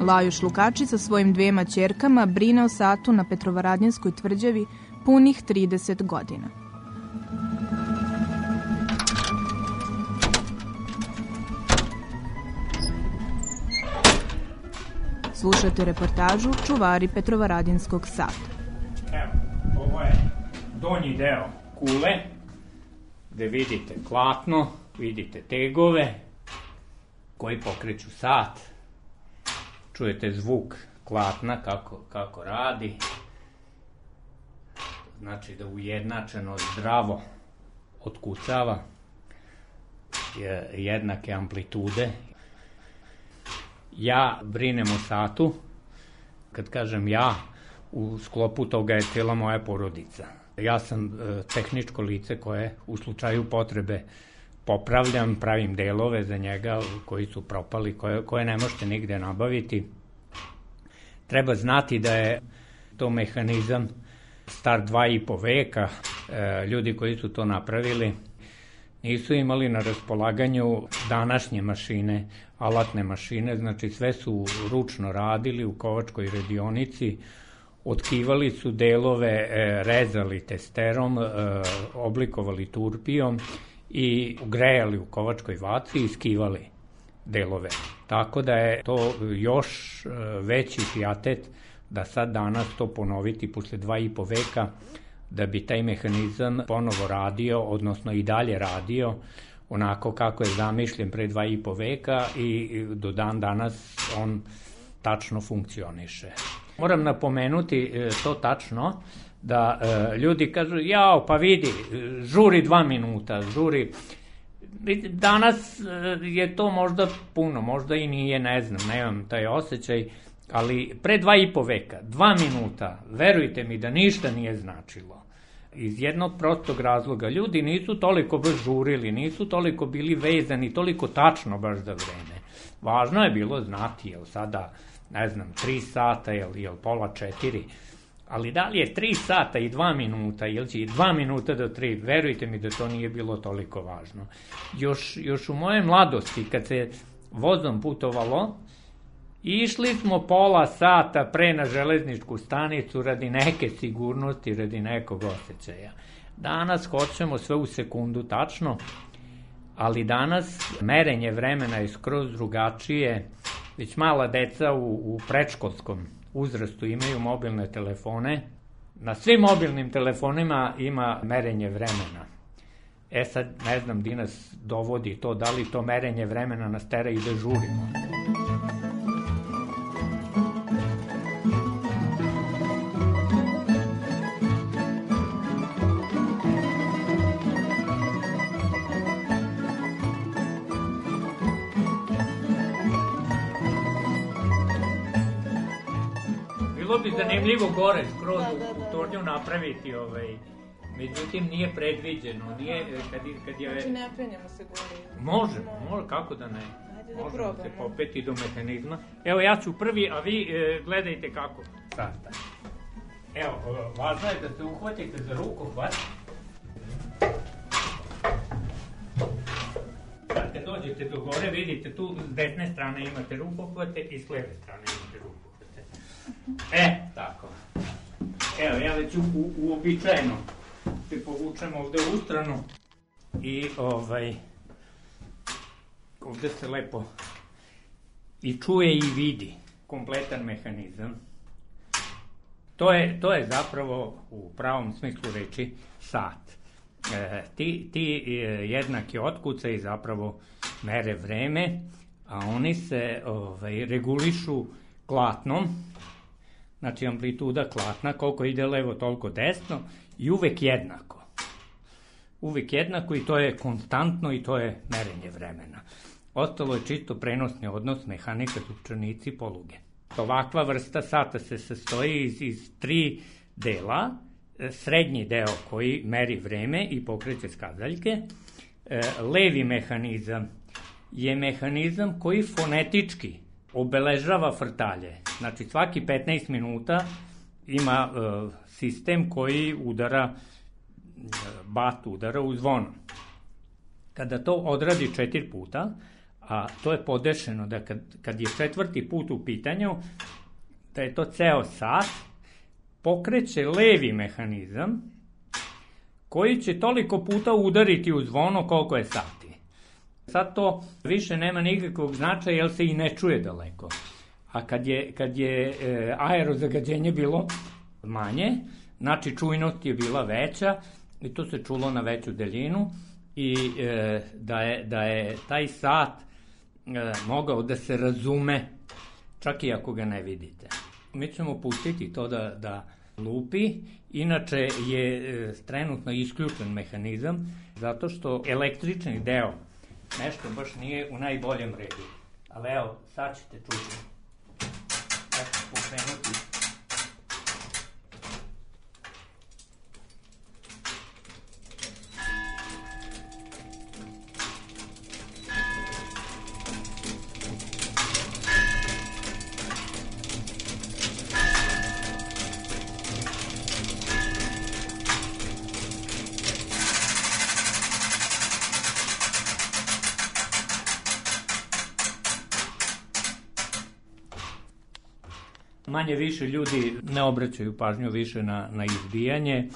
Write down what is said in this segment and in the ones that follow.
Lajuš Lukači sa svojim dvema ćerkama brine o satu na Petrovaradnjanskoj tvrđavi punih 30 godina. Slušate reportažu Čuvari Petrovaradinskog sata. Evo, ovo je donji deo kule, gde vidite klatno, vidite tegove koji pokreću sat, čujete zvuk klatna kako, kako radi, znači da ujednačeno zdravo otkucava jednake amplitude. Ja brinem o satu, kad kažem ja, u sklopu toga je cijela moja porodica. Ja sam e, tehničko lice koje u slučaju potrebe popravljam, pravim delove za njega koji su propali, koje, koje ne možete nigde nabaviti. Treba znati da je to mehanizam star dva i po veka. E, ljudi koji su to napravili nisu imali na raspolaganju današnje mašine, alatne mašine, znači sve su ručno radili u kovačkoj radionici, otkivali su delove, e, rezali testerom, e, oblikovali turpijom i grejali u kovačkoj vatri i skivali delove. Tako da je to još e, veći fijatet da sad danas to ponoviti posle dva i po veka da bi taj mehanizam ponovo radio, odnosno i dalje radio onako kako je zamišljen pre dva i po veka i do dan danas on tačno funkcioniše. Moram napomenuti e, to tačno, da e, ljudi kažu, jao, pa vidi, žuri dva minuta, žuri... Danas e, je to možda puno, možda i nije, ne znam, nemam taj osjećaj, ali pre dva i po veka, dva minuta, verujte mi da ništa nije značilo. Iz jednog prostog razloga, ljudi nisu toliko baš žurili, nisu toliko bili vezani, toliko tačno baš za vreme. Važno je bilo znati, jel sada, ne znam, tri sata, jel, jel pola četiri, Ali da li je 3 sata i 2 minuta ili će i 2 minuta do 3, verujte mi da to nije bilo toliko važno. Još, još u moje mladosti, kad se vozom putovalo, išli smo pola sata pre na železničku stanicu radi neke sigurnosti, radi nekog osjećaja. Danas hoćemo sve u sekundu tačno, ali danas merenje vremena je skroz drugačije, već mala deca u, u prečkolskom uzrastu imaju mobilne telefone. Na svim mobilnim telefonima ima merenje vremena. E sad, ne znam di nas dovodi to, da li to merenje vremena nas tera i da žurimo. Zanimljivo gore, skroz da, da, da, u tornju napraviti, ovaj, međutim nije predviđeno, nije, kad, kad je... Znači ne penjamo se gore. Možemo, može, kako da ne. Ajde da Možemo probamo. se popeti do mehanizma. Evo ja ću prvi, a vi e, gledajte kako. Sasta. Evo, važno je da se uhvatite za ruku, hvat. Sad kad dođete do gore, vidite tu s desne strane imate rukohvate i s leve strane imate rukohvate. E, tako. Evo, ja već u, uobičajeno se povučem ovde u stranu i ovaj ovde se lepo i čuje i vidi kompletan mehanizam. To je, to je zapravo u pravom smislu reči sat. E, ti, ti e, jednaki otkucaj zapravo mere vreme, a oni se ovaj, regulišu klatnom, znači amplituda klatna, koliko ide levo, toliko desno, i uvek jednako. Uvek jednako i to je konstantno i to je merenje vremena. Ostalo je čisto prenosni odnos mehanika, zupčanici, poluge. Ovakva vrsta sata se sastoji iz, iz tri dela, srednji deo koji meri vreme i pokreće skazaljke, e, levi mehanizam je mehanizam koji fonetički obeležava frtalje. Znači svaki 15 minuta ima e, sistem koji udara e, bat udara u zvono. Kada to odradi četiri puta, a to je podešeno da kad, kad je četvrti put u pitanju, da je to ceo sat, pokreće levi mehanizam koji će toliko puta udariti u zvono koliko je sati. Sad to više nema nikakvog značaja jer se i ne čuje daleko. A kad je, kad je e, aerozagađenje bilo manje, znači čujnost je bila veća i to se čulo na veću deljinu i e, da, je, da je taj sat e, mogao da se razume čak i ako ga ne vidite. Mi ćemo pustiti to da, da lupi, inače je e, trenutno isključen mehanizam zato što električni deo nešto baš nije u najboljem redu. Ali evo, sad ćete čuti. Ja ću pokrenuti manje više ljudi ne obraćaju pažnju više na, na izbijanje,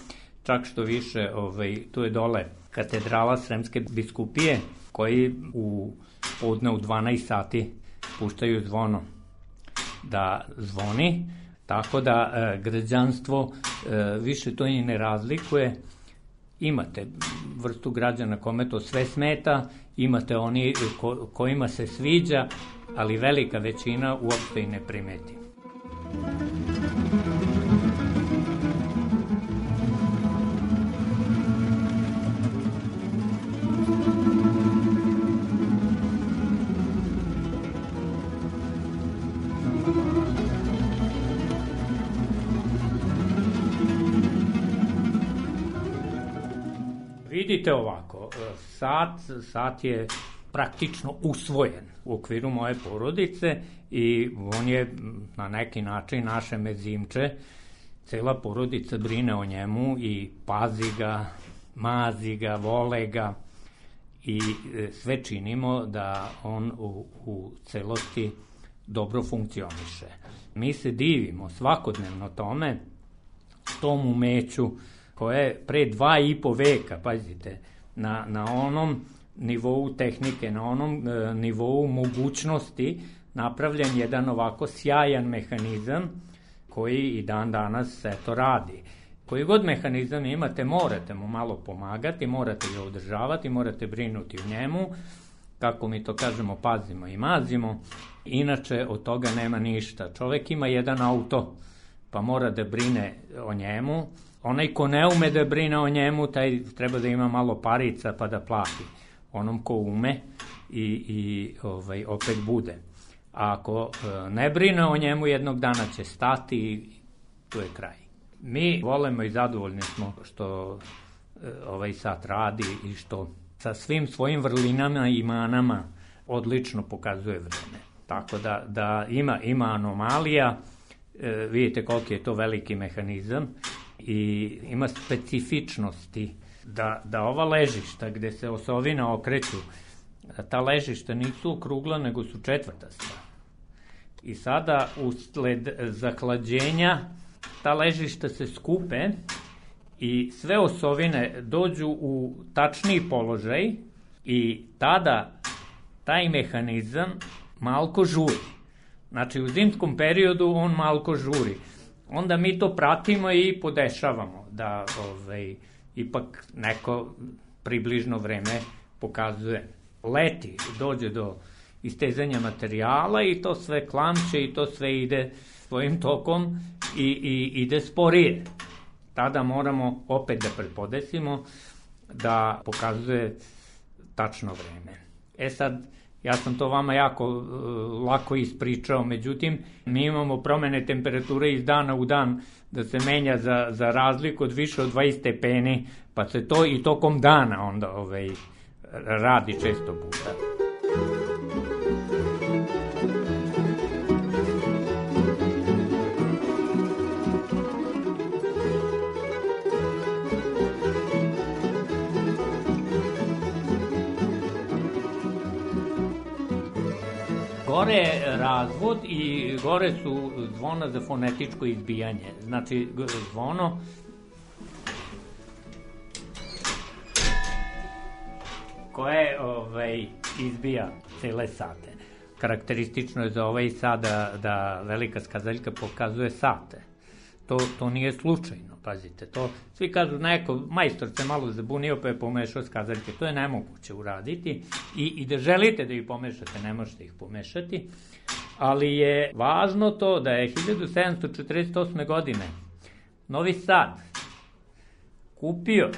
čak što više, ovaj, tu je dole katedrala Sremske biskupije, koji u podne u 12 sati puštaju zvono da zvoni, tako da e, građanstvo e, više to i ne razlikuje. Imate vrstu građana kome to sve smeta, imate oni ko, kojima se sviđa, ali velika većina uopšte i ne primeti. Vidite ovako, sat, sat je praktično usvojen u okviru moje porodice i on je na neki način naše mezimče, cela porodica brine o njemu i pazi ga, mazi ga, vole ga i e, sve činimo da on u, u celosti dobro funkcioniše. Mi se divimo svakodnevno tome, tom umeću koje pre dva i po veka, pazite, na, na onom nivou tehnike, na onom e, nivou mogućnosti napravljen jedan ovako sjajan mehanizam koji i dan danas eto radi. Koji god mehanizam imate, morate mu malo pomagati, morate ga održavati, morate brinuti u njemu, kako mi to kažemo, pazimo i mazimo, inače od toga nema ništa. Čovek ima jedan auto, pa mora da brine o njemu, onaj ko ne ume da brine o njemu, taj treba da ima malo parica pa da plati onom ko ume i, i ovaj, opet bude. A ako e, ne brine o njemu, jednog dana će stati i tu je kraj. Mi volemo i zadovoljni smo što e, ovaj sat radi i što sa svim svojim vrlinama i manama odlično pokazuje vreme. Tako da, da ima, ima anomalija, e, vidite koliki je to veliki mehanizam i ima specifičnosti da, da ova ležišta gde se osovina okreću, ta ležišta nisu okrugla, nego su četvrtasta. I sada, usled zahlađenja, ta ležišta se skupe i sve osovine dođu u tačniji položaj i tada taj mehanizam malko žuri. Znači, u zimskom periodu on malko žuri. Onda mi to pratimo i podešavamo da ovaj, ipak neko približno vreme pokazuje. Leti, dođe do istezanja materijala i to sve klamče i to sve ide svojim tokom i, i ide sporije. Tada moramo opet da prepodesimo da pokazuje tačno vreme. E sad, ja sam to vama jako uh, lako ispričao, međutim, mi imamo promene temperature iz dana u dan da se menja za, za razliku od više od 20 stepeni, pa se to i tokom dana onda ovaj, radi često puta. Gore je razvod i gore su zvona za fonetičko izbijanje. Znači, zvono koje ovaj, izbija cele sate. Karakteristično je za ovaj sad da, da velika skazaljka pokazuje sate. To, to nije slučajno, pazite. To, svi kažu, neko, majstor se malo zabunio pa je pomešao skazaljke. To je nemoguće uraditi i, i da želite da ih pomešate, ne možete ih pomešati. Ali je važno to da je 1748. godine Novi Sad kupio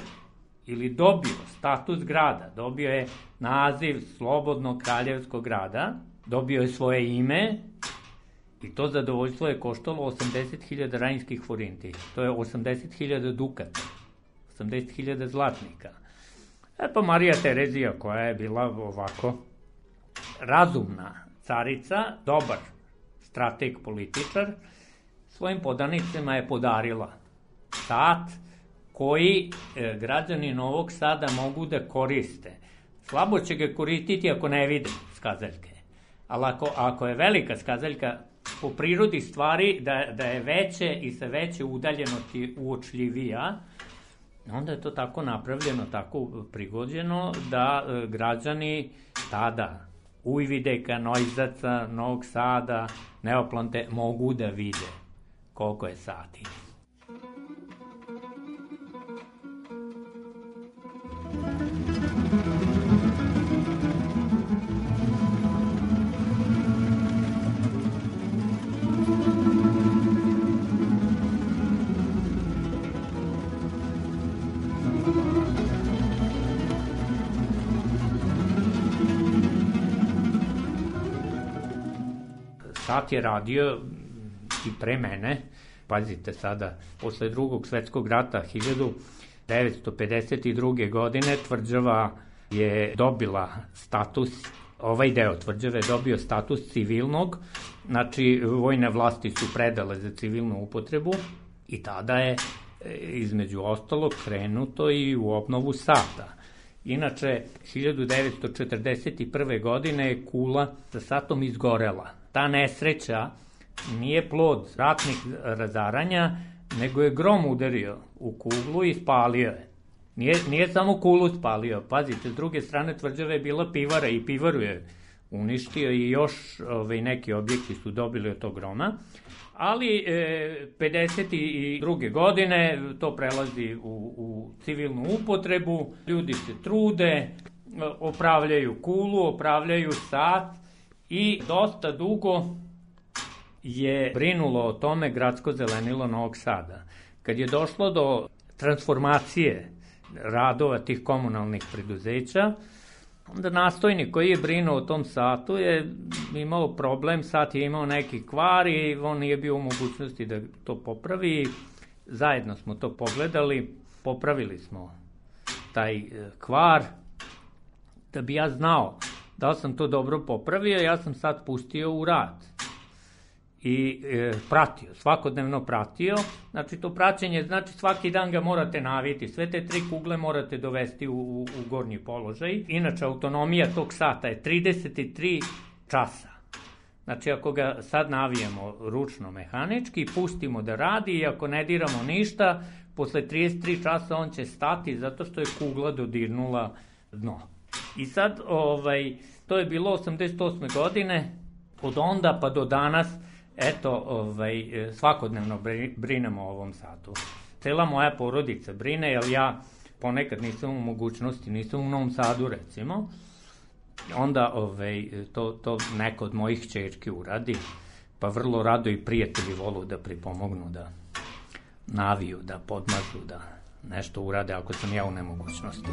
ili dobio status grada, dobio je naziv Slobodnog kraljevskog grada, dobio je svoje ime i to zadovoljstvo je koštalo 80.000 rajinskih forinti. To je 80.000 dukata, 80.000 zlatnika. E pa Marija Terezija koja je bila ovako razumna carica, dobar strateg političar, svojim podanicima je podarila sat, koji e, građani Novog Sada mogu da koriste. Slabo će ga koristiti ako ne vide skazaljke. Ali ako, ako je velika skazaljka, po prirodi stvari da, da je veće i sa veće udaljenosti uočljivija, onda je to tako napravljeno, tako prigođeno da e, građani tada Ujvideka, Nojzaca, Novog Sada, Neoplante mogu da vide koliko je sati. Sat je radio i pre mene, pazite sada, posle drugog svetskog rata 1952. godine tvrđava je dobila status ovaj deo tvrđave dobio status civilnog, znači vojne vlasti su predale za civilnu upotrebu i tada je e, između ostalog krenuto i u obnovu sata. Inače, 1941. godine je kula sa satom izgorela. Ta nesreća nije plod ratnih razaranja, nego je grom udario u kuglu i spalio je. Nije, nije samo kulu spalio, pazite, s druge strane tvrđave je bila pivara i pivaru je uništio i još ovaj, neki objekti su dobili od tog groma. Ali e, 52. godine to prelazi u, u civilnu upotrebu, ljudi se trude, opravljaju kulu, opravljaju sat i dosta dugo je brinulo o tome gradsko zelenilo Novog Sada. Kad je došlo do transformacije radova tih komunalnih preduzeća, onda nastojnik koji je brinuo o tom satu je imao problem, sat je imao neki kvar i on nije bio u mogućnosti da to popravi. Zajedno smo to pogledali, popravili smo taj e, kvar. Da bi ja znao da li sam to dobro popravio, ja sam sad pustio u rad i e, pratio, svakodnevno pratio. Znači to praćenje, znači svaki dan ga morate naviti, sve te tri kugle morate dovesti u, u, u gornji položaj. Inače, autonomija tog sata je 33 časa. Znači, ako ga sad navijemo ručno mehanički, pustimo da radi i ako ne diramo ništa, posle 33 časa on će stati zato što je kugla dodirnula dno. I sad, ovaj, to je bilo 88. godine, od onda pa do danas eto, ovaj, svakodnevno brinemo o ovom satu. Cela moja porodica brine, jer ja ponekad nisam u mogućnosti, nisam u Novom Sadu recimo, onda ovaj, to, to neko od mojih čerki uradi, pa vrlo rado i prijatelji volu da pripomognu, da naviju, da podmažu, da nešto urade ako sam ja u nemogućnosti.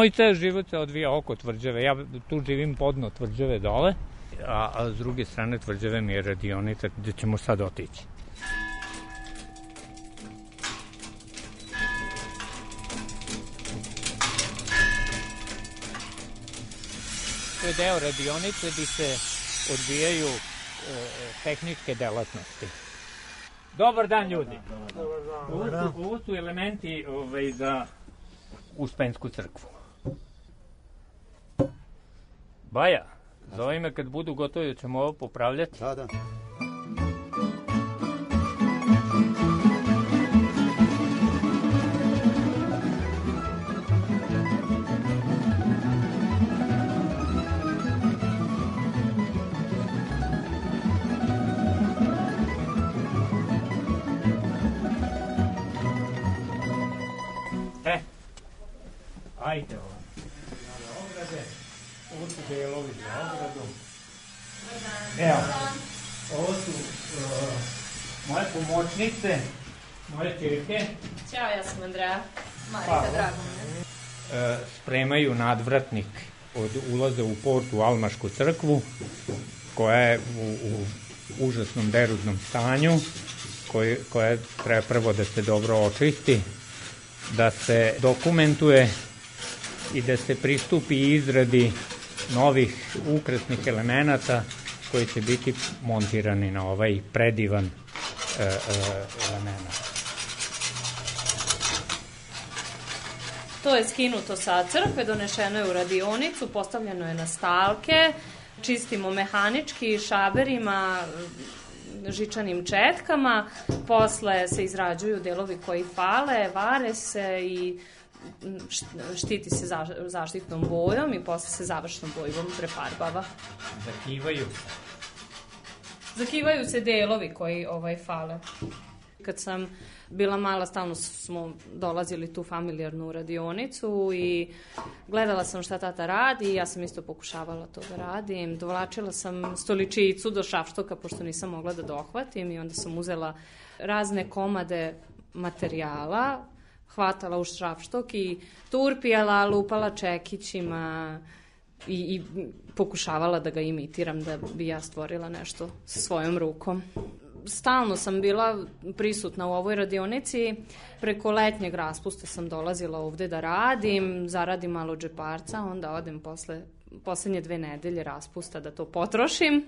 Moj ceo život se odvija oko tvrđave. Ja tu živim podno tvrđave dole, a, a s druge strane tvrđave mi je radionica gde ćemo sad otići. To je deo radionice gde se odvijaju e, tehničke delatnosti. Dobar dan ljudi. Ovo su, ovo su elementi ovaj, za Uspensku crkvu. Baja, zove me kad budu gotovi da ćemo ovo popravljati. Da, da. E, ajde ovo. Ovo su delovi za ogradu. Evo, ovo su uh, moje pomoćnice, moje čirke. Ćao, ja sam Andreja. Hvala. Marika, drago mi je. E, spremaju nadvratnik od ulaza u port u Almašku crkvu, koja je u, u užasnom derudnom stanju, koji, koja treba prvo da se dobro očisti, da se dokumentuje i da se pristupi izradi novih ukrasnih elemenata koji će biti montirani na ovaj predivan e, e, element. To je skinuto sa crkve, donešeno je u radionicu, postavljeno je na stalke, čistimo mehanički šaberima, žičanim četkama, posle se izrađuju delovi koji fale, vare se i štiti se zaštitnom bojom i posle se završnom bojom prefarbava. Zakivaju. Zakivaju se delovi koji ovaj fale. Kad sam bila mala, stalno smo dolazili tu familijarnu radionicu i gledala sam šta tata radi i ja sam isto pokušavala to da radim. Dovlačila sam stoličicu do šafštoka pošto nisam mogla da dohvatim i onda sam uzela razne komade materijala, hvatala u šrafštok i turpijala, lupala čekićima i, i pokušavala da ga imitiram da bi ja stvorila nešto svojom rukom stalno sam bila prisutna u ovoj radionici. Preko letnjeg raspusta sam dolazila ovde da radim, zaradim malo džeparca, onda odem posle poslednje dve nedelje raspusta da to potrošim.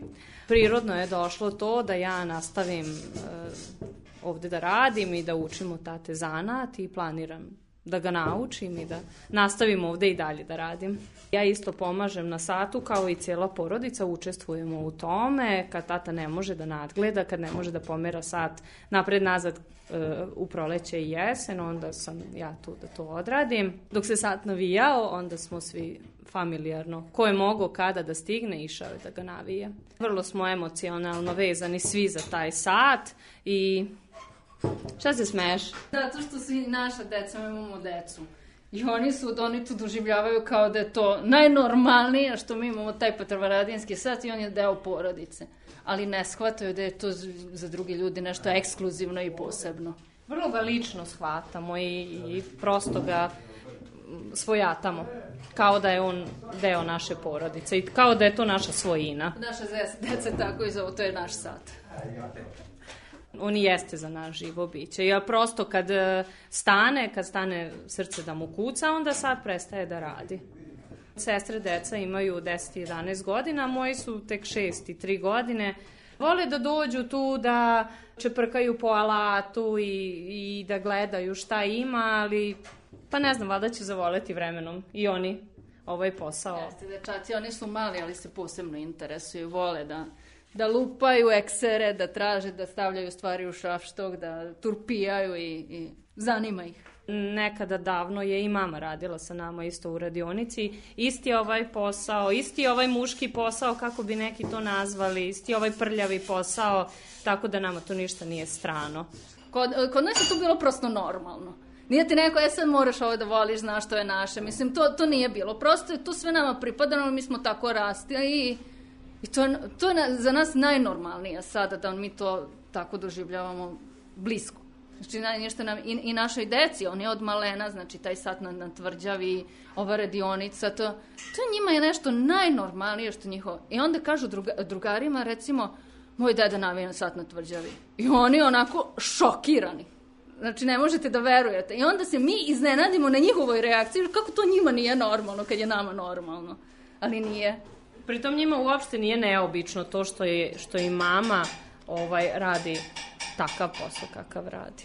Prirodno je došlo to da ja nastavim uh, ovde da radim i da učim od tate zanat i planiram da ga naučim i da nastavim ovde i dalje da radim. Ja isto pomažem na satu kao i cijela porodica, učestvujemo u tome, kad tata ne može da nadgleda, kad ne može da pomera sat napred-nazad e, u proleće i jesen, onda sam ja tu da to odradim. Dok se sat navijao, onda smo svi familijarno. Ko je mogo kada da stigne, išao je da ga navije. Vrlo smo emocionalno vezani svi za taj sat i Šta se smeješ? Zato što su i naša deca, mi imamo decu. I oni su, oni to doživljavaju kao da je to najnormalnije što mi imamo taj patrvaradinski sat i on je deo porodice. Ali ne shvataju da je to za drugi ljudi nešto ekskluzivno i posebno. Vrlo ga lično shvatamo i, i prosto ga svojatamo. Kao da je on deo naše porodice i kao da je to naša svojina. Naša deca tako i zove, to je naš sat on jeste za naš živo biće. Ja prosto kad e, stane, kad stane srce da mu kuca, onda sad prestaje da radi. Sestre deca imaju 10 i 11 godina, moji su tek 6 i 3 godine. Vole da dođu tu da čeprkaju po alatu i, i da gledaju šta ima, ali pa ne znam, valjda će zavoleti vremenom i oni ovaj posao. Jeste, dečaci, oni su mali, ali se posebno interesuju, vole da da lupaju eksere, da traže, da stavljaju stvari u šafštog, da turpijaju i, i zanima ih. Nekada davno je i mama radila sa nama isto u radionici. Isti ovaj posao, isti ovaj muški posao, kako bi neki to nazvali, isti ovaj prljavi posao, tako da nama to ništa nije strano. Kod, kod nas je to bilo prosto normalno. Nije ti neko, e sad moraš ovo da voliš, znaš što je naše. Mislim, to, to nije bilo. Prosto je to sve nama pripadano, mi smo tako rasti i, i to, je- to je za nas najnormalnije sada da mi to tako doživljavamo blisko. Znači, nešto nam, i, i našoj deci, oni od malena, znači taj sat na, na tvrđavi, ova radionica, to, to njima je nešto najnormalnije što njihovo. I onda kažu druga, drugarima, recimo, moj deda navija na sat na tvrđavi. I oni onako šokirani. Znači, ne možete da verujete. I onda se mi iznenadimo na njihovoj reakciji, kako to njima nije normalno, kad je nama normalno. Ali nije. Pritom njima uopšte nije neobično to što je što i mama ovaj radi takav posao kakav radi.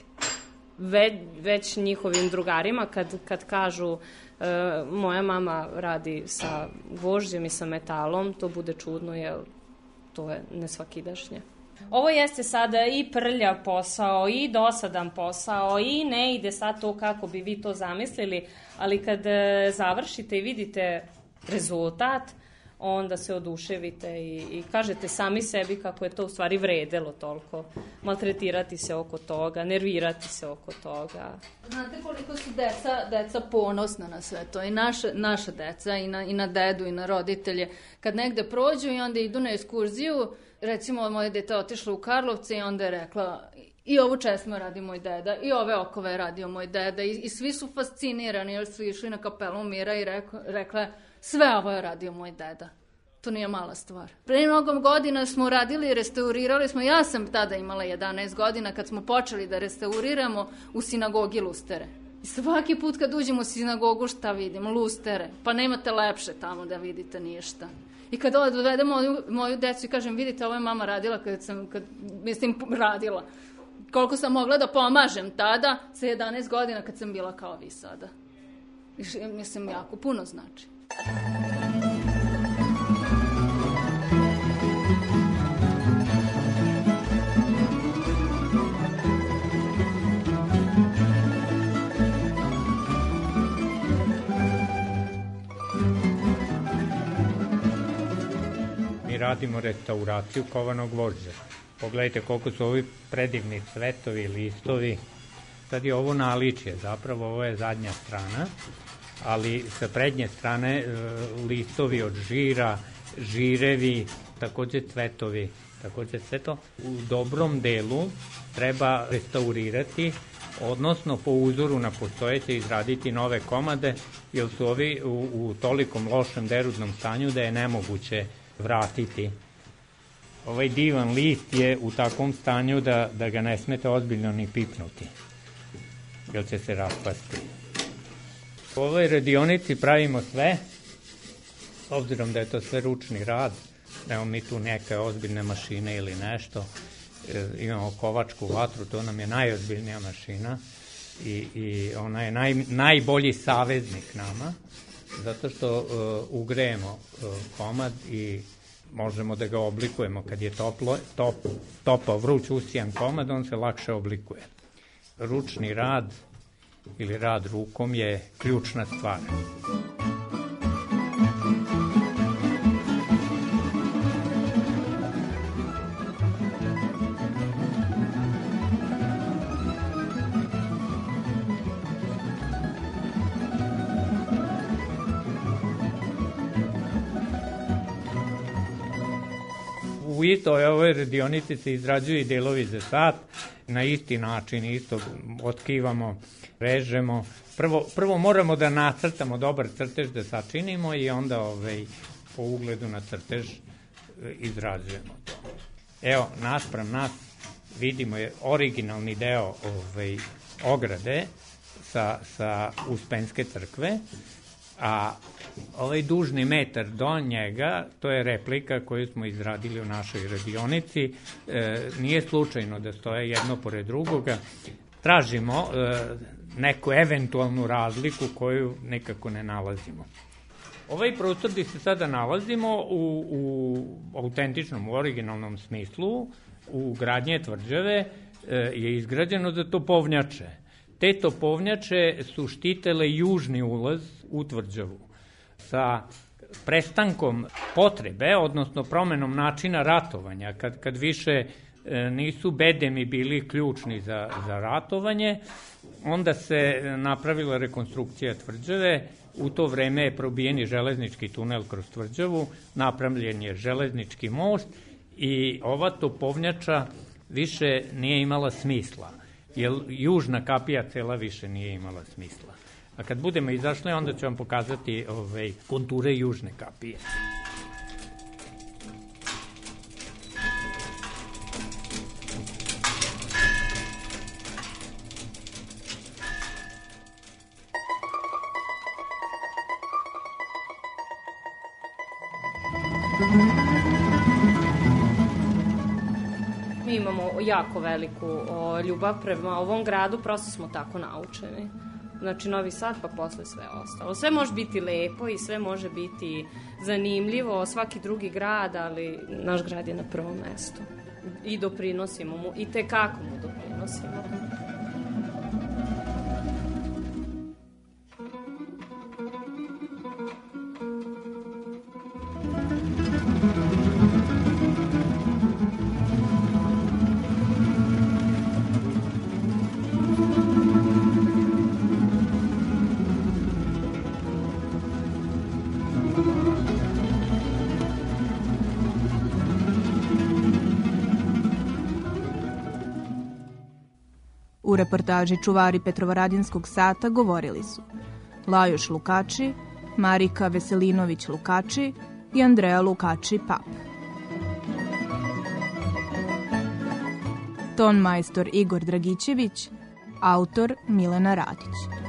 Ve, već njihovim drugarima kad, kad kažu e, moja mama radi sa gvožđem i sa metalom, to bude čudno jer to je nesvakidašnje. Ovo jeste sada i prljav posao, i dosadan posao, i ne ide sad to kako bi vi to zamislili, ali kad e, završite i vidite rezultat, onda se oduševite i, i kažete sami sebi kako je to u stvari vredelo toliko. Maltretirati se oko toga, nervirati se oko toga. Znate koliko su deca, deca ponosna na sve to, i naša, naša deca, i na, i na dedu, i na roditelje. Kad negde prođu i onda idu na ekskurziju, recimo moje dete otišlo u Karlovce i onda je rekla i ovu česmu radi moj deda, i ove okove radio moj deda, i, i svi su fascinirani jer su išli na kapelu Mira i rekla, rekla sve ovo je radio moj deda. To nije mala stvar. Pre mnogo godina smo radili, restaurirali smo, ja sam tada imala 11 godina kad smo počeli da restauriramo u sinagogi lustere. I svaki put kad uđemo u sinagogu šta vidimo? Lustere. Pa nemate lepše tamo da vidite ništa. I kad odvedem moju, moju decu i kažem, vidite, ovo je mama radila kad sam, kad, mislim, radila. Koliko sam mogla da pomažem tada, sa 11 godina kad sam bila kao vi sada. I mislim, jako puno znači. Radimo restauraciju kovanog gvožđa. Pogledajte koliko su ovi predivni cvetovi, listovi. Sad je ovo naličje, zapravo ovo je zadnja strana, ali sa prednje strane e, listovi od žira, žirevi, takođe cvetovi, takođe sve to u dobrom delu treba restaurirati, odnosno po uzoru na postojeće izraditi nove komade, jer su ovi u, u tolikom lošem derudnom stanju da je nemoguće vratiti. Ovaj divan list je u takvom stanju da, da ga ne smete ozbiljno ni pipnuti, jer će se raspasti. U ovoj radionici pravimo sve, s obzirom da je to sve ručni rad, nemamo mi tu neke ozbiljne mašine ili nešto, e, imamo kovačku vatru, to nam je najozbiljnija mašina i, i ona je naj, najbolji saveznik nama, zato što uh, ugrejemo uh, komad i možemo da ga oblikujemo kad je toplo, top, topao vruć usijan komad, on se lakše oblikuje. Ručni rad ili rad rukom je ključna stvar. Istoj ovoj radionici se izrađuju i delovi za sat, na isti način isto otkivamo, režemo. Prvo, prvo moramo da nacrtamo dobar crtež da sačinimo i onda ovaj, po ugledu na crtež e, izrađujemo to. Evo, naspram nas vidimo je originalni deo ovaj, ograde sa, sa Uspenske crkve, a ovaj dužni metar do njega, to je replika koju smo izradili u našoj radionici, e, nije slučajno da stoje jedno pored drugoga, tražimo e, neku eventualnu razliku koju nekako ne nalazimo. Ovaj prostor gde se sada nalazimo u, u autentičnom, u originalnom smislu, u gradnje tvrđave, e, je izgrađeno za topovnjače. Te topovnjače su štitele južni ulaz u tvrđavu. Sa prestankom potrebe, odnosno promenom načina ratovanja, kad, kad više e, nisu bedemi bili ključni za, za ratovanje, onda se napravila rekonstrukcija tvrđave, u to vreme je probijeni železnički tunel kroz tvrđavu, napravljen je železnički most i ova topovnjača više nije imala smisla, jer južna kapija cela više nije imala smisla. A kad budemo izašli, onda ću vam pokazati ovaj, konture južne kapije. Mi imamo jako veliku o, ljubav prema ovom gradu, prosto smo tako naučeni. Znači Novi Sad pa posle sve ostalo. Sve može biti lepo i sve može biti zanimljivo, svaki drugi grad, ali naš grad je na prvom mestu. I doprinosimo mu, i te kako mu doprinosimo. Reportaži Čuvari Petrovaradinskog sata govorili su Lajoš Lukači, Marika Veselinović Lukači i Andreja Lukači Pap. Ton majstor Igor Dragićević, autor Milena Radić.